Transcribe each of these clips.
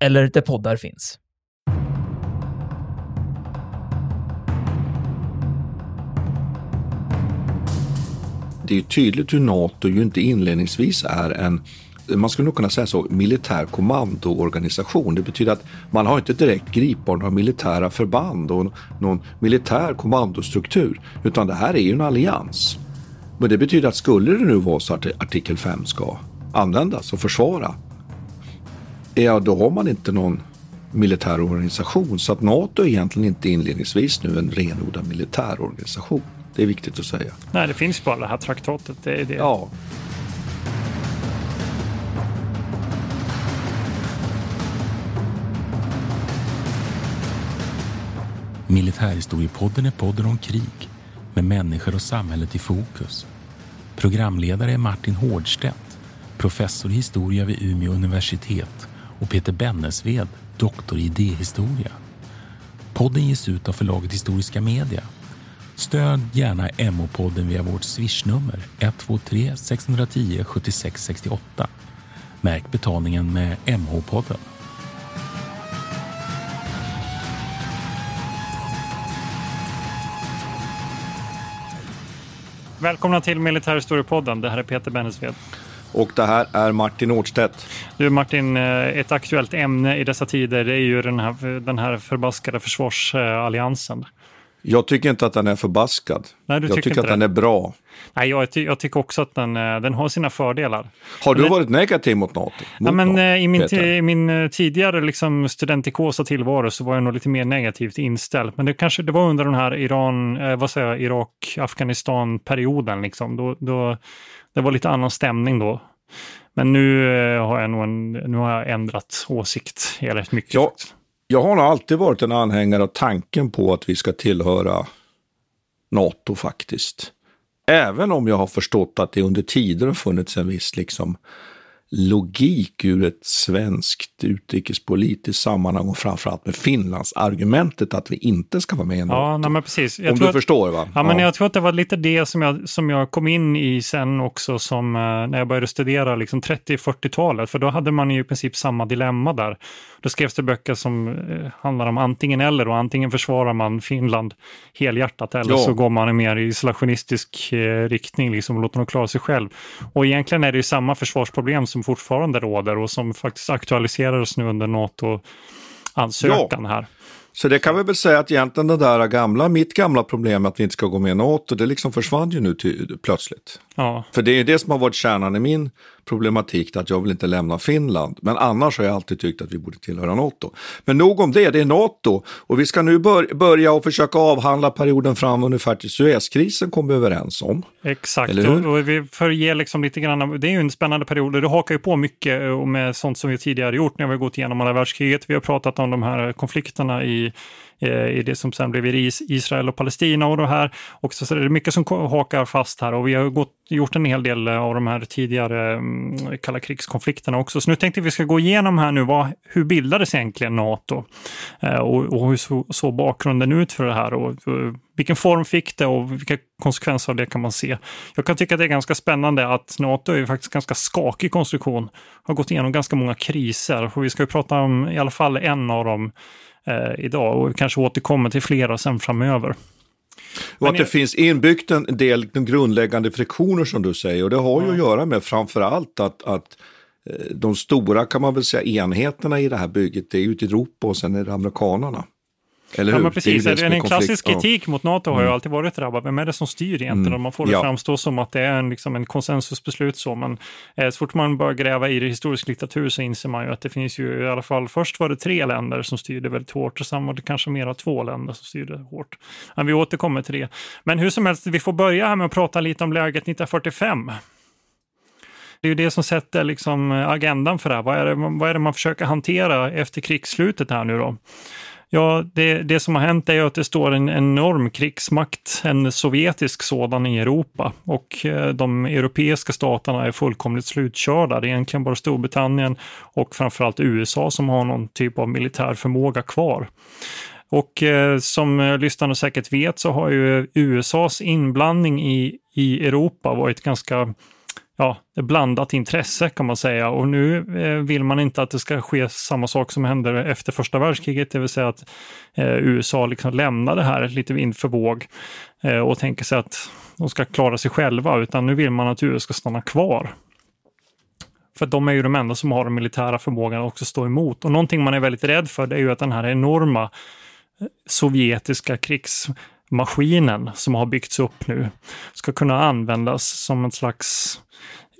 eller där poddar finns. Det är tydligt hur NATO ju inte inledningsvis är en man skulle nog kunna säga så, militär kommandoorganisation. Det betyder att man har inte direkt gripbar några militära förband och någon militär kommandostruktur, utan det här är ju en allians. Men det betyder att skulle det nu vara så att artikel 5 ska användas och försvara, ja då har man inte någon militär organisation. Så att NATO är egentligen inte inledningsvis nu en renodlad militär organisation. Det är viktigt att säga. Nej, det finns bara det här traktatet. Det är det. Ja. Militärhistoriepodden är podden om krig med människor och samhället i fokus. Programledare är Martin Hårdstedt, professor i historia vid Umeå universitet och Peter Bennesved, doktor i idéhistoria. Podden ges ut av förlaget Historiska Media. Stöd gärna MH-podden via vårt swishnummer 123 610 76 68. Märk betalningen med MH-podden. Välkomna till Militärhistoriepodden. Det här är Peter Bennesved. Och det här är Martin Årstedt. Du Martin, eh, ett aktuellt ämne i dessa tider är ju den här, den här förbaskade försvarsalliansen. Jag tycker inte att den är förbaskad. Nej, du jag tycker att den det. är bra. Nej, jag, ty jag tycker också att den, eh, den har sina fördelar. Har du Men- varit negativ mot NATO? Ja, Mot men, NATO, eh, I min, i min tidigare liksom, studentikosa tillvaro så var jag nog lite mer negativt inställd. Men det kanske det var under den här Iran, eh, vad säger jag, Irak-Afghanistan-perioden. Liksom. Då, då, det var lite annan stämning då. Men nu, eh, har, jag nog en, nu har jag ändrat åsikt rätt mycket. Ja. faktiskt. Jag har nog alltid varit en anhängare av tanken på att vi ska tillhöra NATO faktiskt. Även om jag har förstått att det under tider har funnits en viss liksom, logik ur ett svenskt utrikespolitiskt sammanhang och framförallt med Finlands argumentet att vi inte ska vara med i NATO. Ja, nej, men precis. Jag om tror du att- förstår va? Ja, men jag tror att det var lite det som jag, som jag kom in i sen också som eh, när jag började studera liksom 30-40-talet. För då hade man ju i princip samma dilemma där. Då skrevs det böcker som eh, handlar om antingen eller och antingen försvarar man Finland helhjärtat eller Ja. så går man i mer isolationistisk eh, riktning liksom, och låter dem klara sig själv. Och egentligen är det ju samma försvarsproblem som fortfarande råder och som faktiskt aktualiserades nu under NATO-ansökan här. Så det kan vi väl säga att egentligen det där gamla, mitt gamla problem att vi inte ska gå med i NATO, det liksom försvann ju nu till, plötsligt. Ja. För det är det som har varit kärnan i min problematik, att jag vill inte lämna Finland. Men annars har jag alltid tyckt att vi borde tillhöra NATO. Men nog om det, det är NATO. Och vi ska nu bör, börja och försöka avhandla perioden fram ungefär till Suezkrisen, kom vi överens om. Exakt, och, vi för ge liksom lite grann, det är ju en spännande period och det hakar ju på mycket eh, med sånt som vi tidigare gjort när vi har gått igenom andra världskriget. Vi har pratat om de här konflikterna i, Eh, i det som sen blev Israel och Palestina och det här. Och så, så är det mycket som hakar fast här och vi har gått, gjort en hel del eh, av de här tidigare mm, kalla krigskonflikterna också. Så nu tänkte vi ska gå igenom här nu, vad, hur bildades egentligen NATO? Eh, och, och hur så, bakgrunden ut för det här och, och vilken form fick det och vilka konsekvenser av det kan man se? Jag kan tycka att det är ganska spännande att NATO är ju faktiskt ganska skakig konstruktion. Har gått igenom ganska många kriser och vi ska ju prata om i alla fall en av dem idag och vi kanske återkommer till flera sen framöver. Och att det finns inbyggt en del grundläggande friktioner som du säger. Och det har ju att göra med framför allt att, att eh, de stora kan man väl säga enheterna i det här bygget det är ute i Europa och sen är det amerikanerna. Eller Ja, hur? men Det är precis. det en konflikt. klassisk Ja. Mm. kritik mot NATO har ju alltid varit bara, vem är det som styr egentligen? Och man får det Ja. framstå som att det är en, liksom en konsensusbeslut så, men eh, så fort man börjar gräva i det historisk litteratur så inser man ju att det finns ju i alla fall, först var det tre länder som styrde väldigt hårt och sen var det kanske mera två länder som styrde hårt. Men vi återkommer till det. Men hur som helst, vi får börja här med att prata lite om läget 1945. Det är ju det som sätter liksom agendan för det här. Vad är det, vad är det man försöker hantera efter krigsslutet här nu då? Ja, det, det som har hänt är att det står en enorm krigsmakt, en sovjetisk sådan i Europa och eh, de europeiska staterna är fullkomligt slutkörda. Det är egentligen bara Storbritannien och framförallt USA som har någon typ av militär förmåga kvar. Och eh, som eh, lyssnarna säkert vet så har ju USAs inblandning i, i Europa varit ganska ja, blandat intresse kan man säga och nu eh, vill man inte att det ska ske samma sak som hände efter första världskriget, det vill säga att eh, USA liksom lämnar det här lite vind för våg eh, och tänker sig att de ska klara sig själva, utan nu vill man att USA ska stanna kvar. För de är ju de enda som har den militära förmågan att också stå emot. Och någonting man är väldigt rädd för det är ju att den här enorma sovjetiska krigs maskinen som har byggts upp nu ska kunna användas som en slags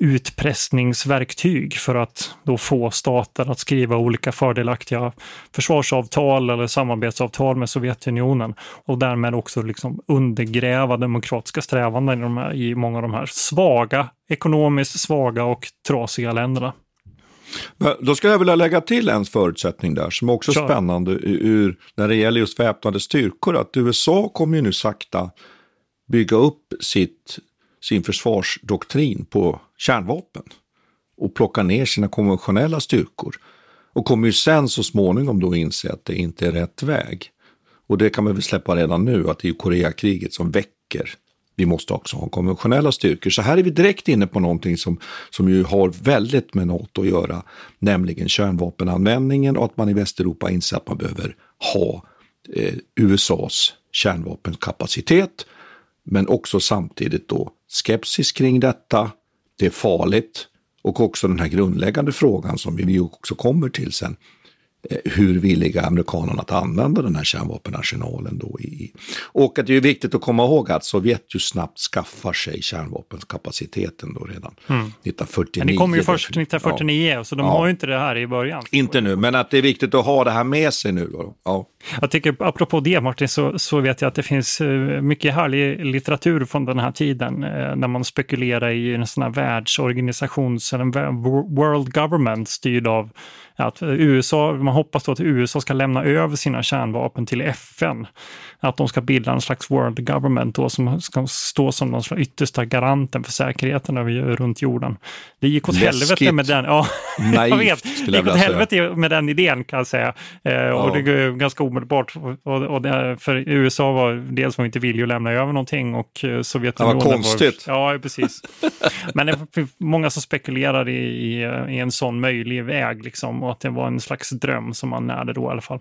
utpressningsverktyg för att då få stater att skriva olika fördelaktiga försvarsavtal eller samarbetsavtal med Sovjetunionen och därmed också liksom undergräva demokratiska strävanden i, de här, i många av de här svaga, ekonomiskt svaga och trasiga länderna. Då skulle jag vilja lägga till en förutsättning där som också är Kör. spännande ur, när det gäller just väpnade styrkor. Att USA kommer ju nu sakta bygga upp sitt sin försvarsdoktrin på kärnvapen och plocka ner sina konventionella styrkor. Och kommer ju sen så småningom då inse att det inte är rätt väg. Och det kan man väl släppa redan nu, att det är Koreakriget som väcker. Vi måste också ha konventionella styrkor. Så här är vi direkt inne på någonting som, som ju har väldigt med NATO att göra, nämligen kärnvapenanvändningen och att man i Västeuropa inser att man behöver ha eh, USAs kärnvapenkapacitet men också samtidigt då skepsis kring detta. Det är farligt och också den här grundläggande frågan som vi också kommer till sen. Eh, hur villiga amerikanerna att använda den här kärnvapenarsenalen då. I. Och att det är viktigt att komma ihåg att Sovjet ju snabbt skaffar sig kärnvapenkapaciteten då redan mm. 1949. Men det kommer ju först 1949, ja. så de ja. har ju inte det här i början. Inte nu, men att det är viktigt att ha det här med sig nu. Då. Ja. Jag tycker, apropå det Martin, så, så vet jag att det finns eh, mycket härlig litteratur från den här tiden, eh, när man spekulerar i en sån här världsorganisation, en world government styrd av att USA, man hoppas då att USA ska lämna över sina kärnvapen till FN. Att de ska bilda en slags world government då, som ska stå som den yttersta garanten för säkerheten över, runt jorden. Det gick åt Läskigt. helvete med den. Ja, Naivt, jag vet. Det gick åt helvete med den idén kan jag säga. Eh, ja. Och det går ganska omedelbart. Och, och det, för USA var dels var inte villig att lämna över någonting och eh, Sovjetunionen Det var konstigt. Var, ja, precis. Men det är många som spekulerar i, i, i en sån möjlig väg liksom och att det var en slags dröm som man närde då i alla fall.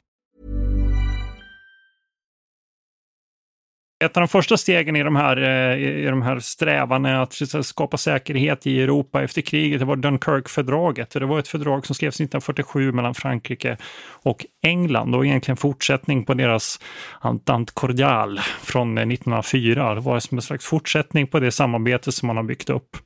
Ett av de första stegen i de här, eh, i de här strävandena att skapa säkerhet i Europa efter kriget det var Dunkirk-fördraget. Det var ett fördrag som skrevs 1947 mellan Frankrike och England och egentligen fortsättning på deras Entente Cordial från 1904. Det var som en slags fortsättning på det samarbete som man har byggt upp.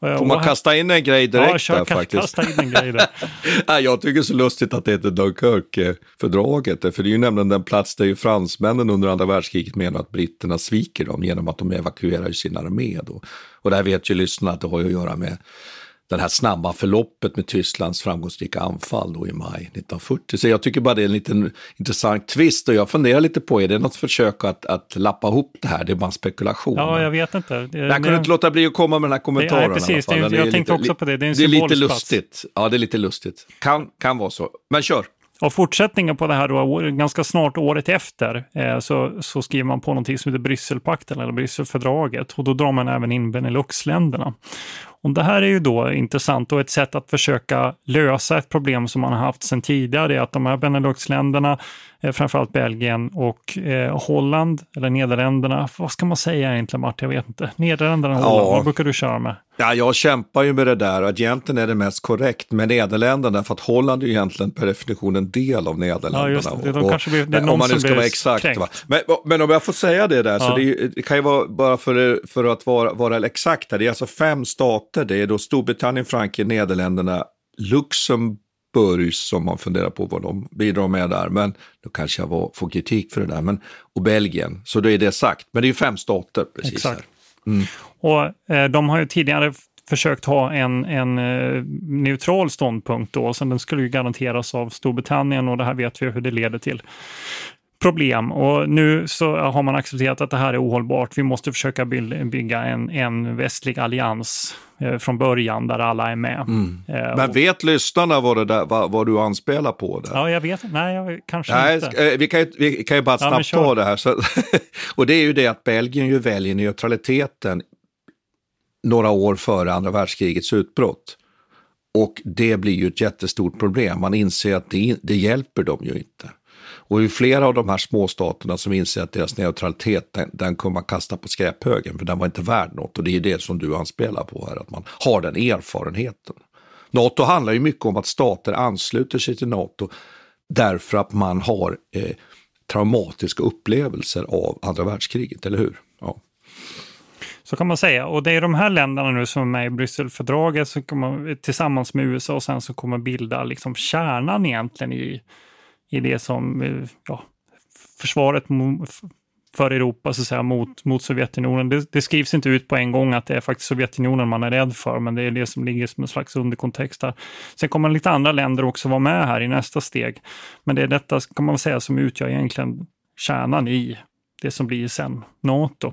Får man kasta in en grej direkt ja, kör, där faktiskt? Kasta in en grej där. jag tycker det är så lustigt att det heter Dunkirk-fördraget, för det är ju nämligen den plats där ju fransmännen under andra världskriget menar att britterna sviker dem genom att de evakuerar sin armé. Då. Och där vet ju lyssnarna att det har att göra med det här snabba förloppet med Tysklands framgångsrika anfall då i maj 1940. Så jag tycker bara det är en liten intressant twist och jag funderar lite på, är det något försök att, att lappa ihop det här? Det är bara en spekulation. Ja, jag vet inte. Det, jag kunde inte låta bli att komma med den här kommentaren. Nej, precis. Det, jag tänkte lite, också på det. Det är Det är lite lustigt. Ja, det är lite lustigt. Kan, kan vara så. Men kör. Och fortsättningen på det här då, ganska snart året efter, eh, så, så skriver man på någonting som heter Brysselpakten eller Brysselfördraget och då drar man även in Beneluxländerna. Och det här är ju då intressant och ett sätt att försöka lösa ett problem som man har haft sedan tidigare, är att de här Beneluxländerna, eh, framförallt Belgien och eh, Holland, eller Nederländerna, vad ska man säga egentligen Martin? Jag vet inte. Nederländerna och Holland, Ja. vad brukar du köra med? Ja, jag kämpar ju med det där och egentligen är det mest korrekt med Nederländerna för att Holland är ju egentligen per definition en del av Nederländerna. Ja, just det. De Och- kanske blir- det är om någon man nu ska vara exakt. kränkt. Va? Men, men om jag får säga det där, så Ja. det, är ju- det kan ju vara bara för, för att vara, vara exakt här, det är alltså fem stater, det är då Storbritannien, Frankrike, Nederländerna, Luxemburg som man funderar på vad de bidrar med där, men då kanske jag var, får kritik för det där, men, och Belgien, så då är det sagt. Men det är ju fem stater precis Exakt. Mm. Och eh, de har ju tidigare försökt ha en, en eh, neutral ståndpunkt då, så den skulle ju garanteras av Storbritannien och det här vet vi hur det leder till problem. Och nu så har man accepterat att det här är ohållbart. Vi måste försöka bygga en, en västlig allians eh, från början där alla är med. Mm. Eh, Men vet lyssnarna vad, det där, vad, vad du anspelar på? Där? Ja, jag vet Nej, jag, kanske Nej, inte. eh, vi, kan ju, vi kan ju bara Ja, snabbt ta kör. det här. Så, och det är ju det att Belgien ju väljer neutraliteten några år före andra världskrigets utbrott. Och det blir ju ett jättestort problem. Man inser att det, det hjälper dem ju inte. Och i flera av de här småstaterna som inser att deras neutralitet, den, den kommer man kasta på skräphögen, för den var inte värd något. Och det är det som du anspelar på här, att man har den erfarenheten. NATO handlar ju mycket om att stater ansluter sig till NATO därför att man har eh, traumatiska upplevelser av andra världskriget, eller hur? Ja. Så kan man säga. Och det är de här länderna nu som är med i Brysselfördraget som kommer, tillsammans med USA och sen så kommer bilda liksom kärnan egentligen i, i det som eh, ja, försvaret för Europa så att säga, mot, mot Sovjetunionen. Det, det skrivs inte ut på en gång att det är faktiskt Sovjetunionen man är rädd för, men det är det som ligger som en slags underkontext här. Sen kommer lite andra länder också vara med här i nästa steg. Men det är detta, kan man säga, som utgör egentligen kärnan i det som blir sen NATO.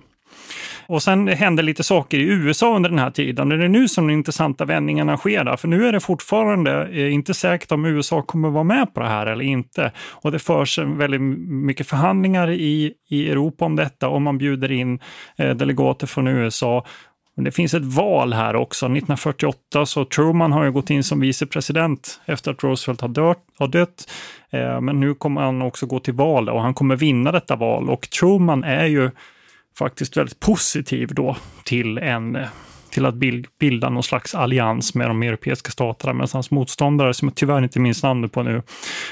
Och sen hände lite saker i USA under den här tiden. Det är nu som de intressanta vändningarna sker. Där. För nu är det fortfarande eh, inte säkert om USA kommer vara med på det här eller inte. Och det förs väldigt mycket förhandlingar i, i Europa om detta och man bjuder in eh, delegater från USA. Men det finns ett val här också. 1948 så Truman har ju gått in som vicepresident efter att Roosevelt har dött. Har dött. Eh, men nu kommer han också gå till val och han kommer vinna detta val. Och Truman är ju faktiskt väldigt positiv då till, en, till att bilda någon slags allians med de europeiska staterna. Medan hans motståndare, som jag tyvärr inte minns namnet på nu,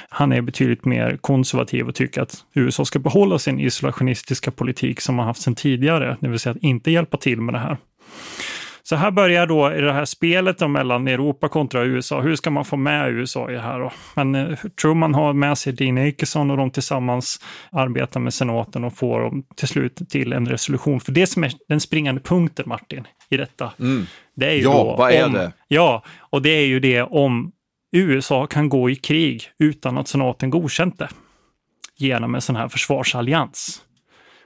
han är betydligt mer konservativ och tycker att USA ska behålla sin isolationistiska politik som man haft sedan tidigare, det vill säga att inte hjälpa till med det här. Så här börjar då det här spelet mellan Europa kontra USA. Hur ska man få med USA i det här då? Men eh, Truman har med sig Dean Akeson och de tillsammans arbetar med senaten och får dem till slut till en resolution. För det som är den springande punkten, Martin, i detta, det är ju Ja, då vad är om, det? Ja, och det är ju det om USA kan gå i krig utan att senaten godkänt det genom en sån här försvarsallians.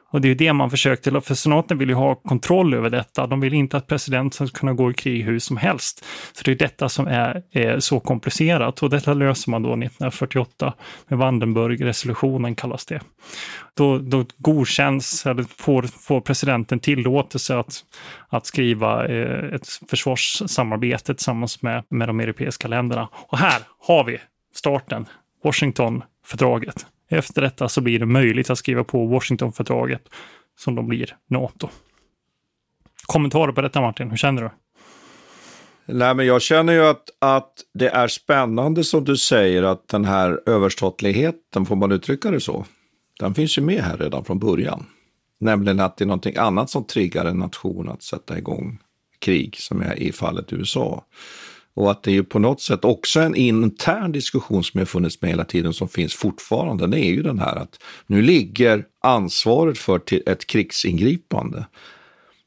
Och det är ju det man försökte, för senaten vill ju ha kontroll över detta. De vill inte att presidenten ska kunna gå i krig hur som helst. Så det är detta som är, är så komplicerat och detta löser man då 1948 med Vandenberg-resolutionen kallas det. Då, då godkänns, eller får, får presidenten tillåtelse att, att skriva eh, ett försvarssamarbete tillsammans med, med de europeiska länderna. Och här har vi starten, Washingtonfördraget. Efter detta så blir det möjligt att skriva på Washingtonfördraget som då blir NATO. Kommentarer på detta Martin, hur känner du? Nej, men jag känner ju att, att det är spännande som du säger att den här överstatligheten, får man uttrycka det så, den finns ju med här redan från början. Nämligen att det är någonting annat som triggar en nation att sätta igång krig, som är i fallet USA. Och att det är ju på något sätt också en intern diskussion som har funnits med hela tiden, som finns fortfarande. Det är ju den här att nu ligger ansvaret för ett krigsingripande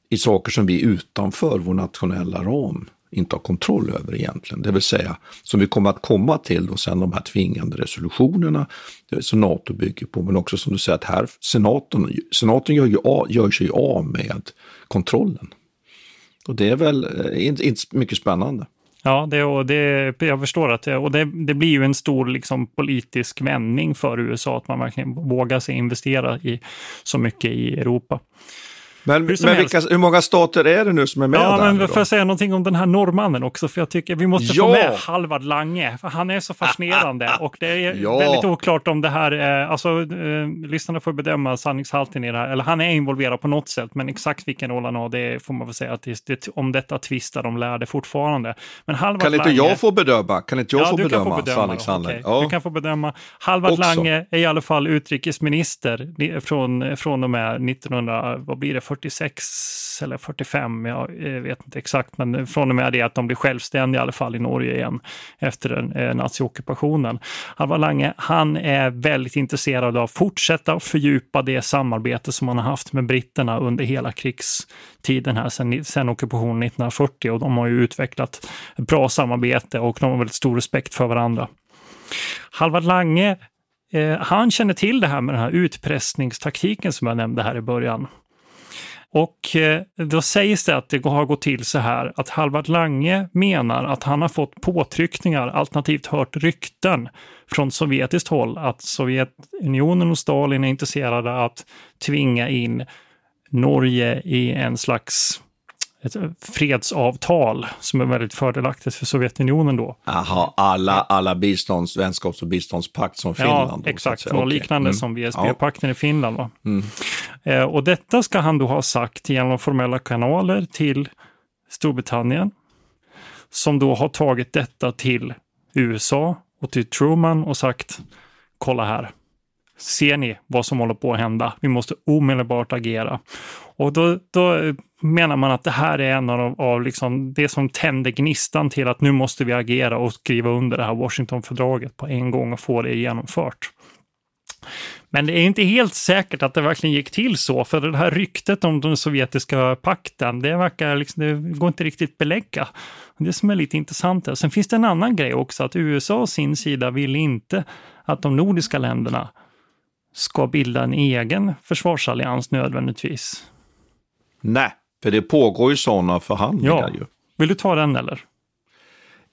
i saker som vi utanför vår nationella ram inte har kontroll över egentligen. Det vill säga, som vi kommer att komma till då sen de här tvingande resolutionerna som NATO bygger på, men också som du säger att här, senaten, senaten gör, ju, gör sig av med kontrollen. Och det är väl eh, inte, inte mycket spännande. Ja, det, och det, jag förstår att det, och det, det blir ju en stor liksom, politisk vändning för USA att man verkligen vågar sig investera i så mycket i Europa. Men, hur, men vilka, hur många stater är det nu som är med ja, där? Men får jag säga någonting om den här norrmannen också? För jag tycker vi måste ja. få med Halvard Lange. För han är så fascinerande och det är ja. väldigt oklart om det här är, alltså eh, lyssnarna får bedöma sanningshalten i det här. Eller han är involverad på något sätt, men exakt vilken roll han har, det får man väl säga att det, det, om detta tvistar de lärde fortfarande. Men Halvard kan inte Lange, jag få bedöma? Kan inte jag ja, få, bedöma få bedöma sanningshalten? Okay. Ja. Du kan få bedöma. Halvard. Lange är i alla fall utrikesminister från, från och med 1900, vad blir det, 46 eller 45, jag eh, vet inte exakt, men från och med det att de blir självständiga i alla fall i Norge igen efter den, eh, naziockupationen. Alvar Lange, han är väldigt intresserad av att fortsätta och fördjupa det samarbete som man har haft med britterna under hela krigstiden här sedan, sedan ockupationen 1940 och de har ju utvecklat ett bra samarbete och de har väldigt stor respekt för varandra. Halvard Lange eh, han känner till det här med den här utpressningstaktiken som jag nämnde här i början. Och eh, då sägs det att det har gått till så här att Halvard Lange menar att han har fått påtryckningar, alternativt hört rykten från sovjetiskt håll att Sovjetunionen och Stalin är intresserade att tvinga in Norge i en slags ett fredsavtal som är väldigt fördelaktigt för Sovjetunionen då. Jaha, alla, alla bistånds, vänskaps och biståndspakt som Finland? Ja, exakt. Något okay. liknande mm. som VSB-pakten ja. i Finland. Va? Mm. Eh, och detta ska han då ha sagt genom formella kanaler till Storbritannien, som då har tagit detta till USA och till Truman och sagt kolla här, ser ni vad som håller på att hända? Vi måste omedelbart agera. Och då, då menar man att det här är en av, av liksom det som tänder gnistan till att nu måste vi agera och skriva under det här Washingtonfördraget på en gång och få det genomfört. Men det är inte helt säkert att det verkligen gick till så, för det här ryktet om den sovjetiska pakten, det verkar liksom, det går inte riktigt belägga. Det som är lite intressant är, sen finns det en annan grej också, att USA å sin sida vill inte att de nordiska länderna ska bilda en egen försvarsallians nödvändigtvis. Nej, för det pågår ju sådana förhandlingar. Ja. Ju. Vill du ta den eller?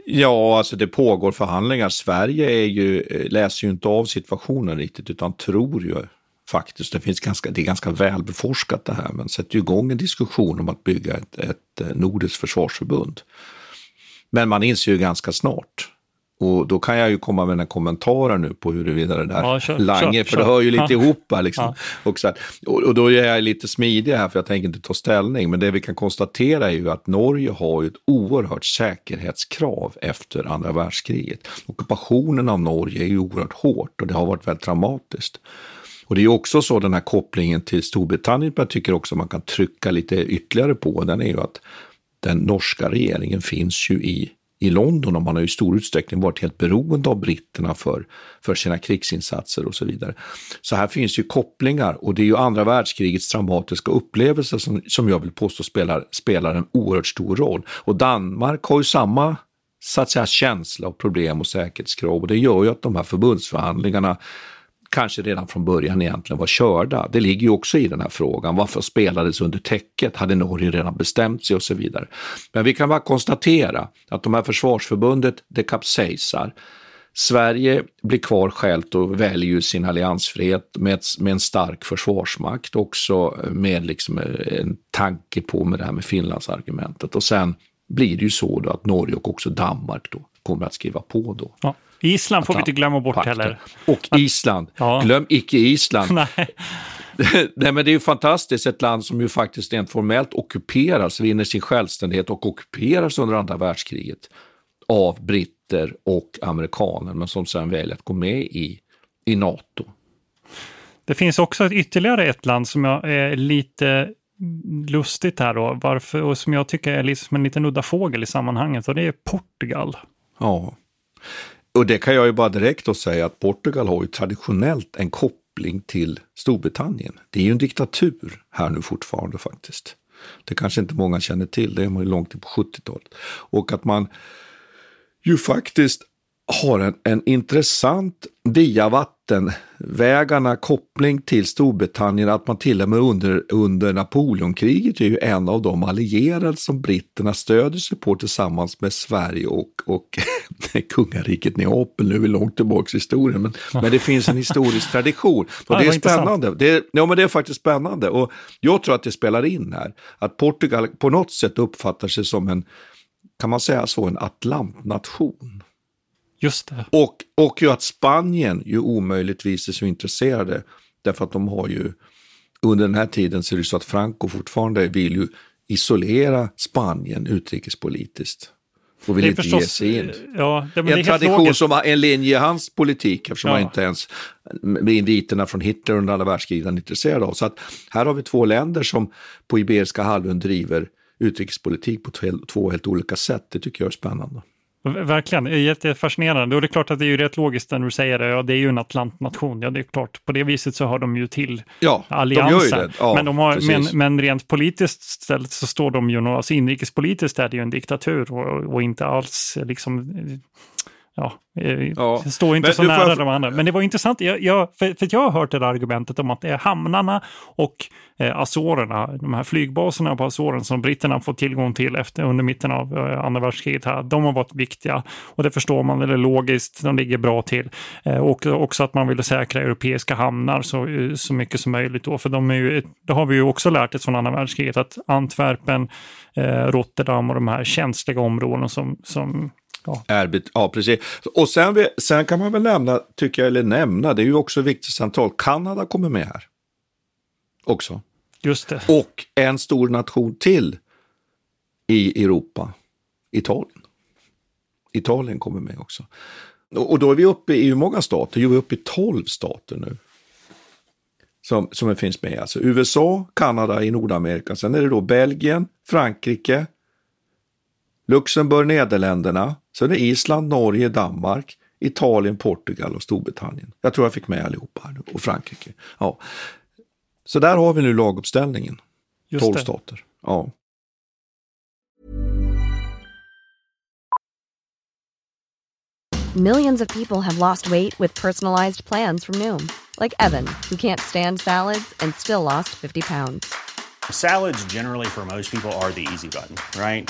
Ja, alltså det pågår förhandlingar. Sverige är ju, eh, läser ju inte av situationen riktigt utan tror ju faktiskt, det, finns ganska, det är ganska välbeforskat det här, men sätter ju igång en diskussion om att bygga ett, ett eh, nordiskt försvarsförbund. Men man inser ju ganska snart och då kan jag ju komma med en kommentar nu på huruvida det där ja, kör, Lange, kör, för det hör ju lite ja. ihop liksom. Ja. Och, så här, och, och, då är jag lite smidig här för jag tänker inte ta ställning. Men det vi kan konstatera är ju att Norge har ju ett oerhört säkerhetskrav efter andra världskriget. Ockupationen av Norge är ju oerhört hårt och det har varit väldigt dramatiskt. Och det är också så den här kopplingen till Storbritannien, jag tycker också man kan trycka lite ytterligare på, den är ju att den norska regeringen finns ju i i London och man har i stor utsträckning varit helt beroende av britterna för, för sina krigsinsatser och så vidare. Så här finns ju kopplingar och det är ju andra världskrigets traumatiska upplevelser som, som jag vill påstå spelar, spelar en oerhört stor roll. Och Danmark har ju samma så att säga, känsla och problem och säkerhetskrav och det gör ju att de här förbundsförhandlingarna kanske redan från början egentligen var körda. Det ligger ju också i den här frågan. Varför spelades under täcket? Hade Norge redan bestämt sig och så vidare? Men vi kan bara konstatera att de här försvarsförbundet, det kapsejsar. Sverige blir kvar självt och väljer sin alliansfrihet med, med en stark försvarsmakt, också med liksom eh, en tanke på med det här med Finlandsargumentet. Och sen blir det ju så då att Norge och också Danmark då kommer att skriva på då. Ja. Island får vi inte glömma bort pakter. heller. Och Island. Ja. Glöm icke Island. Nej. Nej, men det är ju fantastiskt, ett land som ju faktiskt rent formellt ockuperas, vinner sin självständighet och ockuperas under andra världskriget av britter och amerikaner, men som sedan väljer att gå med i, i NATO. Det finns också ett, ytterligare ett land som jag är lite lustigt här då, varför, och som jag tycker är liksom en liten udda fågel i sammanhanget, och det är Portugal. Ja, och det kan jag ju bara direkt då säga att Portugal har ju traditionellt en koppling till Storbritannien. Det är ju en diktatur här nu fortfarande faktiskt. Det kanske inte många känner till, det är man ju långt in på 70-talet. Och att man ju faktiskt har en, en intressant via vattenvägarna koppling till Storbritannien, att man till och med under, under Napoleonkriget är ju en av de allierade som britterna stöder sig på tillsammans med Sverige och, och kungariket Neapel. Nu är vi långt tillbaka i historien, men, men det finns en historisk tradition. Och det, är spännande. Det, ja, men det är faktiskt spännande och jag tror att det spelar in här. Att Portugal på något sätt uppfattar sig som en, kan man säga så, en atlantnation. Just det. Och, och ju att Spanien ju omöjligtvis är så intresserade, därför att de har ju under den här tiden så är det så att Franco fortfarande vill ju isolera Spanien utrikespolitiskt. Och vill inte förstås, ge sig in. Ja, det, en tradition logiskt. som var en linje i hans politik eftersom ja. han inte ens med inviterna från Hitler under alla världskriget är intresserad av. Så att här har vi två länder som på Iberiska halvön driver utrikespolitik på två helt olika sätt. Det tycker jag är spännande. Verkligen, jättefascinerande. Och det är klart att det är rätt logiskt när du säger det, ja det är ju en atlantnation. Ja det är klart, på det viset så har de ju till ja, alliansen. De ja, men, de har, men, men, rent politiskt ställt så står de ju, alltså inrikespolitiskt är det ju en diktatur och, och inte alls liksom ja, eh, ja. står inte men, så nära jag... de andra. Men det var intressant, jag, jag, för, för jag har hört det där argumentet om att det är hamnarna och eh, Azorerna, de här flygbaserna på Azoren som britterna fått tillgång till efter, under mitten av eh, andra världskriget här, de har varit viktiga. Och det förstår man, är logiskt, de ligger bra till. Eh, och också att man ville säkra europeiska hamnar så, eh, så mycket som möjligt då, för de är ju, det har vi ju också lärt oss från andra världskriget, att Antwerpen, eh, Rotterdam och de här känsliga områden som, som Ja. Ja, precis. Och sen, sen kan man väl nämna, tycker jag, eller nämna, det är ju också viktigt centralt, Kanada kommer med här. Också. Just det. Och en stor nation till i Europa, Italien. Italien kommer med också. Och då är vi uppe i hur många stater? Jo, vi är uppe i 12 stater nu. Som, som finns med. Alltså USA, Kanada i Nordamerika. Sen är det då Belgien, Frankrike, Luxemburg, Nederländerna, sen är Island, Norge, Danmark, Italien, Portugal och Storbritannien. Jag tror jag fick med allihopa här nu, och Frankrike. Ja. Så där har vi nu laguppställningen. Just 12 det. stater. Ja. Millions of people have lost weight with personalized plans from Noom. Like Evan, who can't stand salads and still lost 50 pounds. Salads generally for most people are the easy button, right?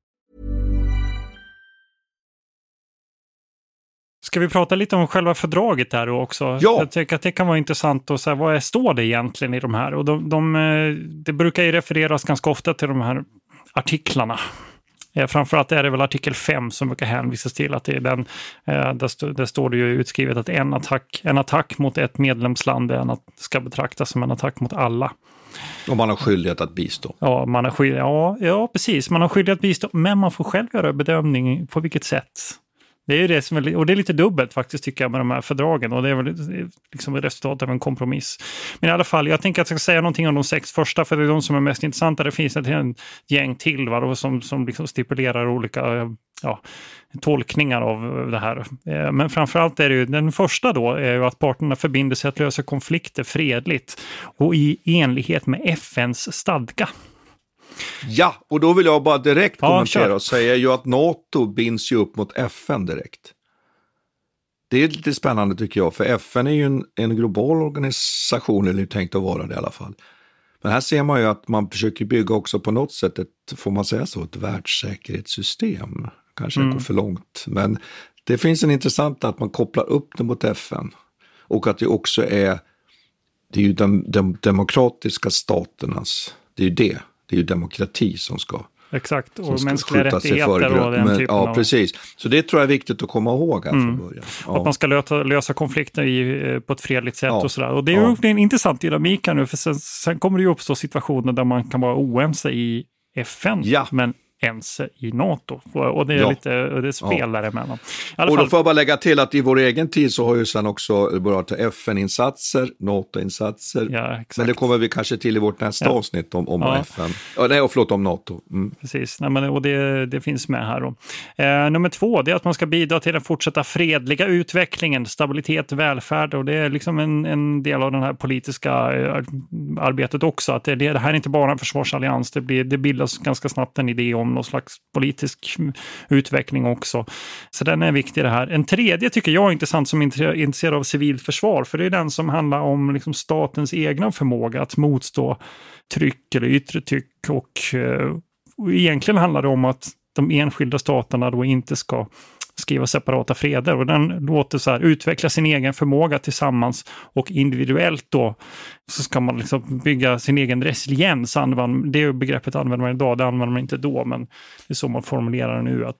Ska vi prata lite om själva fördraget där också? Ja. Jag tycker att det kan vara intressant att säga vad är, står det egentligen i de här? Och de, de, eh, det brukar ju refereras ganska ofta till de här artiklarna. Eh, framförallt är det väl artikel 5 som brukar hänvisas till att det är den, eh, där, stå, där står det ju utskrivet att en attack, en attack mot ett medlemsland en, ska betraktas som en attack mot alla. Och man har skyldighet att bistå. Ja, man har skydd, ja, ja, precis. Man har skyldighet att bistå, men man får själv göra bedömning på vilket sätt. Det är det som är, och det är lite dubbelt faktiskt tycker jag med de här fördragen och det är väl liksom resultatet av en kompromiss. Men i alla fall, jag tänker att jag ska säga någonting om de sex första för det är de som är mest intressanta. Det finns ett gäng till va, som, som liksom stipulerar olika eh, ja, tolkningar av det här. Eh, men framförallt är det ju den första då är ju att parterna förbinder sig att lösa konflikter fredligt och i enlighet med FNs stadga. Ja, och då vill jag bara direkt Ja, kommentera kör. och säga ju att NATO binds ju upp mot FN direkt. Det är lite spännande tycker jag, för FN är ju en, en global organisation, eller tänkt att vara det i alla fall. Men här ser man ju att man försöker bygga också på något sätt ett, får man säga så, ett världssäkerhetssystem. Kanske Mm. går för långt, men det finns en intressant att man kopplar upp det mot FN. Och att det också är, det är ju de, de demokratiska staternas, det är ju det, det är ju demokrati som ska Exakt, som och ska mänskliga rättigheter och den Men, typen Ja, av... precis. Så det tror jag är viktigt att komma ihåg här Mm. från början. Och Att man ska lösa, lösa konflikter i, eh, på ett fredligt sätt Ja. och sådär. Och det är ju Ja. en intressant dynamik här nu, för sen, sen kommer det ju uppstå situationer där man kan vara oense i FN, men ense i NATO. Och det är Ja. lite, och det spelar emellan. I alla Och då fall, får jag bara lägga till att i vår egen tid så har ju sen också börjat FN-insatser, NATO-insatser. Ja, Men det kommer vi kanske till i vårt nästa Ja. avsnitt om, om Ja. FN. Ja, nej, och förlåt, om NATO. Mm. Precis, Nej, men, och det, det finns med här. Då. Eh, nummer två det är att man ska bidra till den fortsatta fredliga utvecklingen, stabilitet, välfärd och det är liksom en, en del av det här politiska eh, arbetet också. Att det, det här är inte bara en försvarsallians, det, blir, det bildas ganska snabbt en idé om någon slags politisk utveckling också. Så den är viktig det här. En tredje tycker jag är intressant som är intresserad av civilt försvar, för det är den som handlar om liksom statens egna förmåga att motstå tryck eller yttre tryck och eh, och egentligen handlar det om att de enskilda staterna då inte ska skriva separata freder. Och den låter så här, utveckla sin egen förmåga tillsammans och individuellt då så ska man liksom bygga sin egen resiliens. Det begreppet använder man idag, det använder man inte då, men det är så man formulerar det nu. Att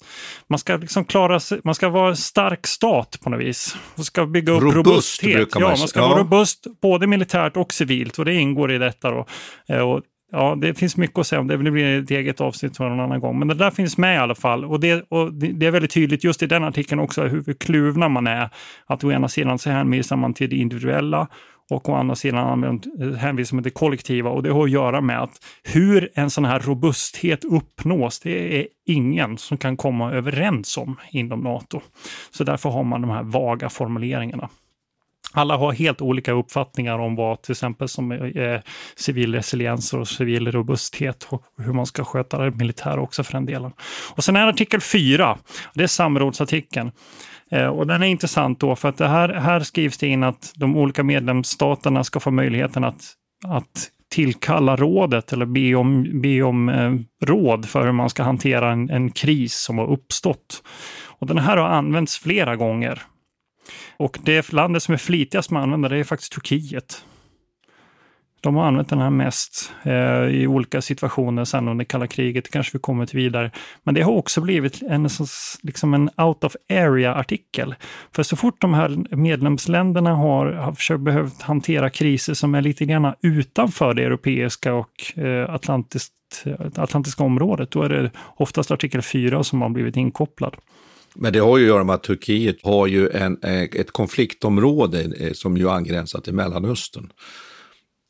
man ska liksom klara sig, man ska vara en stark stat på något vis. Man ska bygga upp Robust robusthet. brukar man ja, man ska Ja. vara robust både militärt och civilt och det ingår i detta. Då. Eh, Och Ja, det finns mycket att säga om det. Det blir ett eget avsnitt för någon annan gång. Men det där finns med i alla fall. Och det, och det är väldigt tydligt just i den artikeln också hur kluvna man är. Att å ena sidan så hänvisar man till det individuella och å andra sidan hänvisar man till det kollektiva. Och det har att göra med att hur en sån här robusthet uppnås, det är ingen som kan komma överens om inom NATO. Så därför har man de här vaga formuleringarna. Alla har helt olika uppfattningar om vad till exempel som är eh, civil resiliens och civil robusthet och hur man ska sköta det militära också för den delen. Och sen är artikel 4, det är samrådsartikeln. Eh, Och den är intressant då för att det här, här skrivs det in att de olika medlemsstaterna ska få möjligheten att, att tillkalla rådet eller be om, be om eh, råd för hur man ska hantera en, en kris som har uppstått. Och den här har använts flera gånger. Och det landet som är flitigast med att använda det är faktiskt Turkiet. De har använt den här mest eh, i olika situationer sen under kalla kriget, det kanske vi kommer till vidare. Men det har också blivit en, liksom en out of area-artikel. För så fort de här medlemsländerna har, har försökt behövt hantera kriser som är lite grann utanför det europeiska och eh, atlantiskt, eh, atlantiska området, då är det oftast artikel 4 som har blivit inkopplad. Men det har ju att göra med att Turkiet har ju en, eh, ett konfliktområde eh, som ju angränsar till Mellanöstern.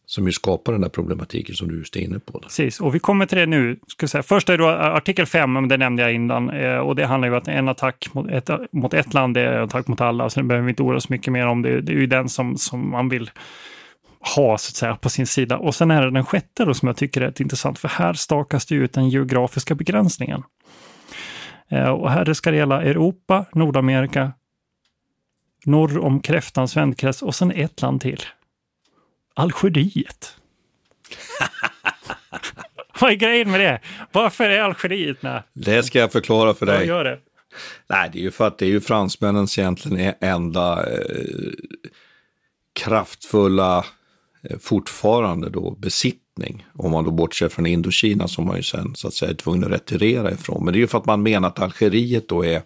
Som ju skapar den där problematiken som du just är inne på. Precis, och vi kommer till det nu. Ska säga. Först är det då artikel 5, det nämnde jag innan. Eh, och det handlar ju om att en attack mot ett, mot ett land är en attack mot alla. Så det behöver vi inte oroa oss mycket mer om. Det, det är ju den som, som man vill ha så att säga på sin sida. Och sen är det den sjätte då som jag tycker är rätt intressant. För här stakas det ut den geografiska begränsningen. Eh, och här ska det gälla Europa, Nordamerika, norr om kräftans vändkrets och sen ett land till. Algeriet. Vad är grejen med det? Varför är Algeriet med? Det ska jag förklara för dig. gör det. Nej, det är ju för att det är ju fransmännens egentligen enda eh, kraftfulla eh, fortfarande då besittning. Om man då bortser från Indokina som man ju sen så att säga är tvungen att retirera ifrån. Men det är ju för att man menar att Algeriet då är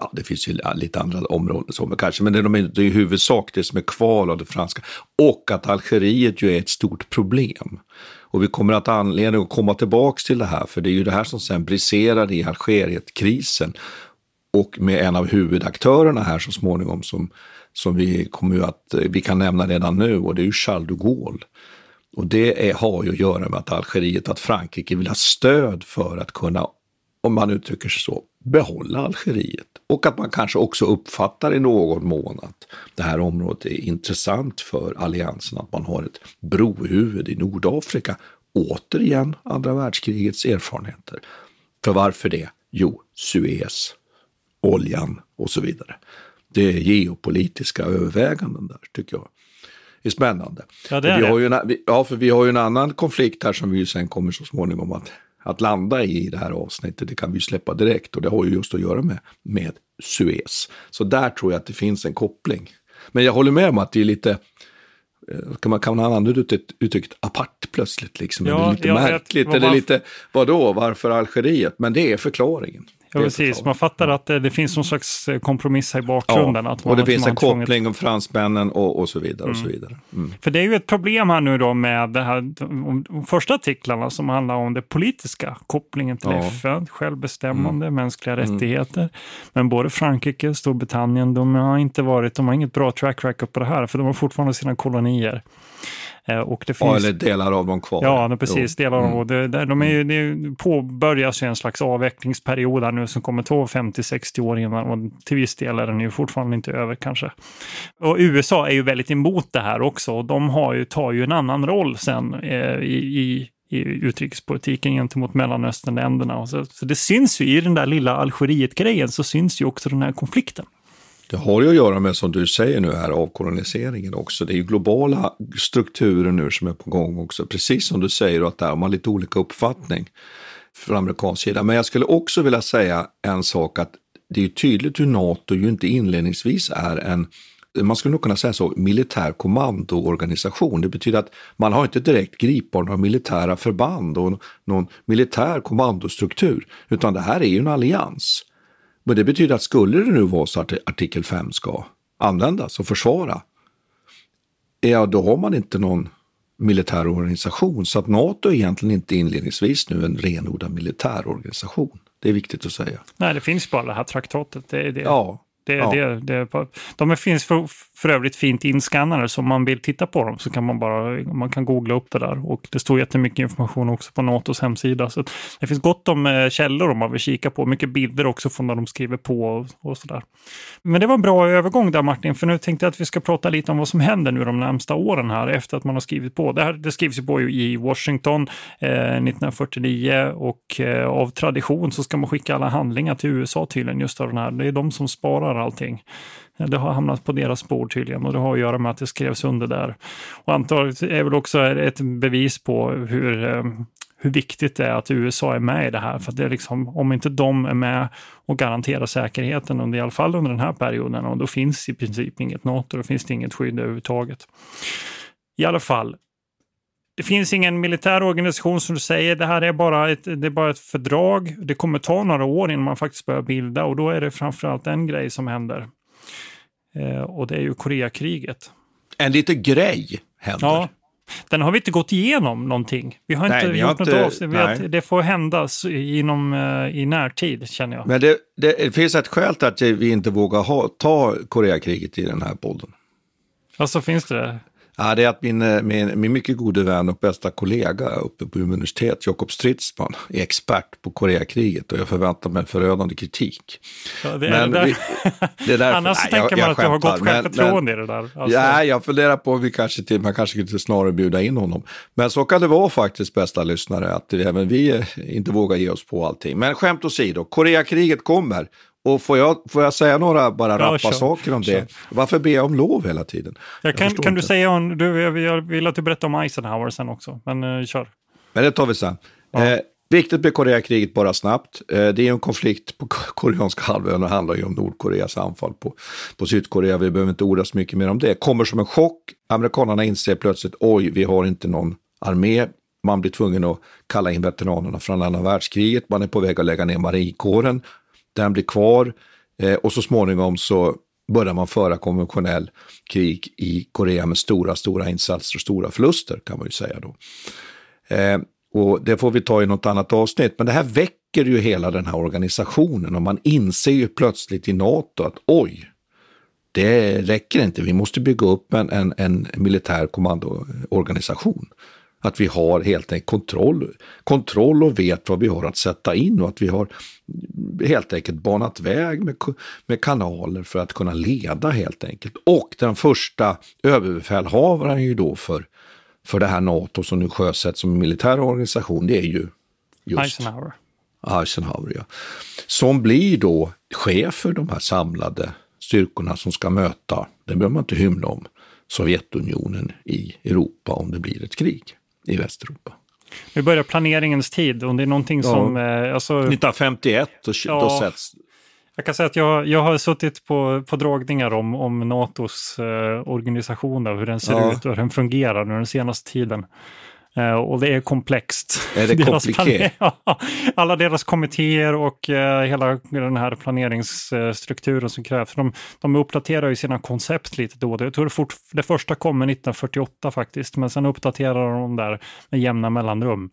Ja, det finns ju lite andra områden som men kanske, men det är, det är i huvudsak det som är kvar av det franska. Och att Algeriet ju är ett stort problem. Och vi kommer att ha anledning att komma tillbaks till det här, för det är ju det här som sen briserar i Algerietkrisen. Och med en av huvudaktörerna här så småningom som, som vi kommer att, vi kan nämna redan nu, och det är ju Charles de Gaulle. Och det är, har ju att göra med att Algeriet, att Frankrike vill ha stöd för att kunna, om man uttrycker sig så, behålla Algeriet. Och att man kanske också uppfattar i någon mån att det här området är intressant för alliansen, att man har ett brohuvud i Nordafrika. Återigen andra världskrigets erfarenheter. För varför det? Jo, Suez, oljan och så vidare. Det är geopolitiska överväganden där, tycker jag är spännande. Ja, det är vi det. har ju en, ja, för vi har ju en annan konflikt här som vi sen kommer så småningom att att landa i i det här avsnittet, det kan vi släppa direkt och det har ju just att göra med, med Suez. Så där tror jag att det finns en koppling. Men jag håller med om att det är lite, eh, kan man, kan man använda uttrycket, uttrycket apart plötsligt liksom? Ja, Ja, det är lite vet märkligt, eller lite, vadå, varför Algeriet? Men det är förklaringen. Ja, Det precis. Man fattar att det, det finns någon slags eh, kompromiss här i bakgrunden. Ja, att man, och det finns en koppling om fransmännen och, och så vidare. och så Mm. vidare. Mm. För det är ju ett problem här nu då med det här, om första artiklarna som handlar om den politiska kopplingen till Ja. FN, självbestämmande, mänskliga Mm. rättigheter. Men både Frankrike och Storbritannien, de har inte varit, de har inget bra track record på det här, för de har fortfarande sina kolonier. Eh, Och det Ja, finns, eller delar av dem kvar. Ja, precis. Jo. Delar av Mm. det, det, de är, ju- det påbörjas ju en slags avvecklingsperiod här nu som kommer ta 50-60 år innan och till viss del är den ju fortfarande inte över kanske. Och USA är ju väldigt emot det här också och de har ju, tar ju en annan roll sen eh, i, i i utrikespolitiken gentemot Mellanösternländerna. Så, så det syns ju i den där lilla Algeriet-grejen så syns ju också den här konflikten. Det har ju att göra med, som du säger nu här, avkoloniseringen också. Det är ju globala strukturer nu som är på gång också. Precis som du säger, att där har man lite olika uppfattning från amerikansk sida. Men jag skulle också vilja säga en sak, att det är ju tydligt hur NATO ju inte inledningsvis är en man skulle nog kunna säga så, militär kommandoorganisation. Det betyder att man har inte direkt gripbar några militära förband och någon militär kommandostruktur, utan det här är ju en allians. Men det betyder att skulle det nu vara så att artikel 5 ska användas och försvara, ja då har man inte någon militär organisation. Så att NATO är egentligen inte inledningsvis nu en renodlad militär organisation. Det är viktigt att säga. Nej, det finns bara det här traktatet. Det, är det. Ja, Det, Ja. det, det, de finns för, för övrigt fint inskannade, så om man vill titta på dem så kan man bara man kan googla upp det där. Och det står jättemycket information också på NATOs hemsida. Så det finns gott om eh, källor om man vill kika på. Mycket bilder också från när de skriver på och, och sådär. Men det var en bra övergång där Martin, för nu tänkte jag att vi ska prata lite om vad som händer nu de närmsta åren här efter att man har skrivit på. Det, här, det skrivs ju på i Washington eh, 1949 och eh, av tradition så ska man skicka alla handlingar till USA tydligen just av den här. Det är de som sparar allting. Det har hamnat på deras bord tydligen och det har att göra med att det skrevs under där. Och antagligen är väl också ett bevis på hur eh, hur viktigt det är att USA är med i det här. För att det är liksom, om inte de är med och garanterar säkerheten, under, i alla fall under den här perioden, och då finns i princip inget NATO, då finns det inget skydd överhuvudtaget. I alla fall, det finns ingen militär organisation som du säger, det här är bara ett, det är bara ett fördrag. Det kommer ta några år innan man faktiskt börjar bilda och då är det framförallt en grej som händer. Eh, och det är ju Koreakriget. En liten grej händer. Ja, den har vi inte gått igenom någonting. Vi har Nej, inte vi har gjort något inte- avsnitt. Nej. Det får hända inom, eh, i närtid, känner jag. Men det, det finns ett skäl till att vi inte vågar ha, ta Koreakriget i den här podden. Alltså, finns det det? Ja, det är att min, eh, min, min mycket gode vän och bästa kollega uppe på Umeå universitet, Jakob Stridsman, är expert på Koreakriget och jag förväntar mig förödande kritik. Ja, det är Men det där. vi- det är därför- Annars Nej, tänker jag- man att du har gott självförtroende i det där. Alltså, Ja, jag funderar på om vi kanske till, man kanske skulle snarare bjuda in honom. Men så kan det vara faktiskt, bästa lyssnare, att även vi eh, inte vågar ge oss på allting. Men skämt åsido, Koreakriget kommer. Och får jag, får jag säga några bara Ja, rappa kör, saker om det? Varför ber jag om lov hela tiden? jag kan förstår kan du säga om, du, jag jag vill att du berättar om Eisenhower sen också, men uh, kör. Men det tar vi sen. Eh, Viktigt med Koreakriget bara snabbt. Det är en konflikt på koreanska halvön och handlar ju om Nordkoreas anfall på, på Sydkorea. Vi behöver inte orda så mycket mer om det. Kommer som en chock. Amerikanerna inser plötsligt, oj, vi har inte någon armé. Man blir tvungen att kalla in veteranerna från andra världskriget. Man är på väg att lägga ner marinkåren. Den blir kvar eh, och så småningom så börjar man föra konventionell krig i Korea med stora, stora insatser och stora förluster kan man ju säga då. Eh, och det får vi ta i något annat avsnitt, men det här väcker ju hela den här organisationen och man inser ju plötsligt i NATO att oj, det räcker inte, vi måste bygga upp en, en, en militär kommandoorganisation. Att vi har helt enkelt kontroll, kontroll och vet vad vi har att sätta in och att vi har helt enkelt banat väg med, med kanaler för att kunna leda helt enkelt. Och den första överbefälhavaren ju då för, för det här NATO som nu sjösätts som militär organisation, det är ju just Eisenhower. Eisenhower, ja. Som blir då chef för de här samlade styrkorna som ska möta, det behöver man inte hymla om, Sovjetunionen i Europa om det blir ett krig i Västeuropa. Nu börjar planeringens tid och det är någonting ja. som... Eh, alltså, 1951, då, ja, då sätts... Jag kan säga att jag, jag har suttit på, på dragningar om, om NATOs eh, organisation och hur den ser ja. ut och hur den fungerar under den senaste tiden. Uh, och det är komplext. Är det komplicerat? Alla deras kommittéer och uh, hela den här planeringsstrukturen som krävs. De, de uppdaterar ju sina koncept lite då. Jag tror det, fort, det första kommer 1948 faktiskt, men sen uppdaterar de där med jämna mellanrum.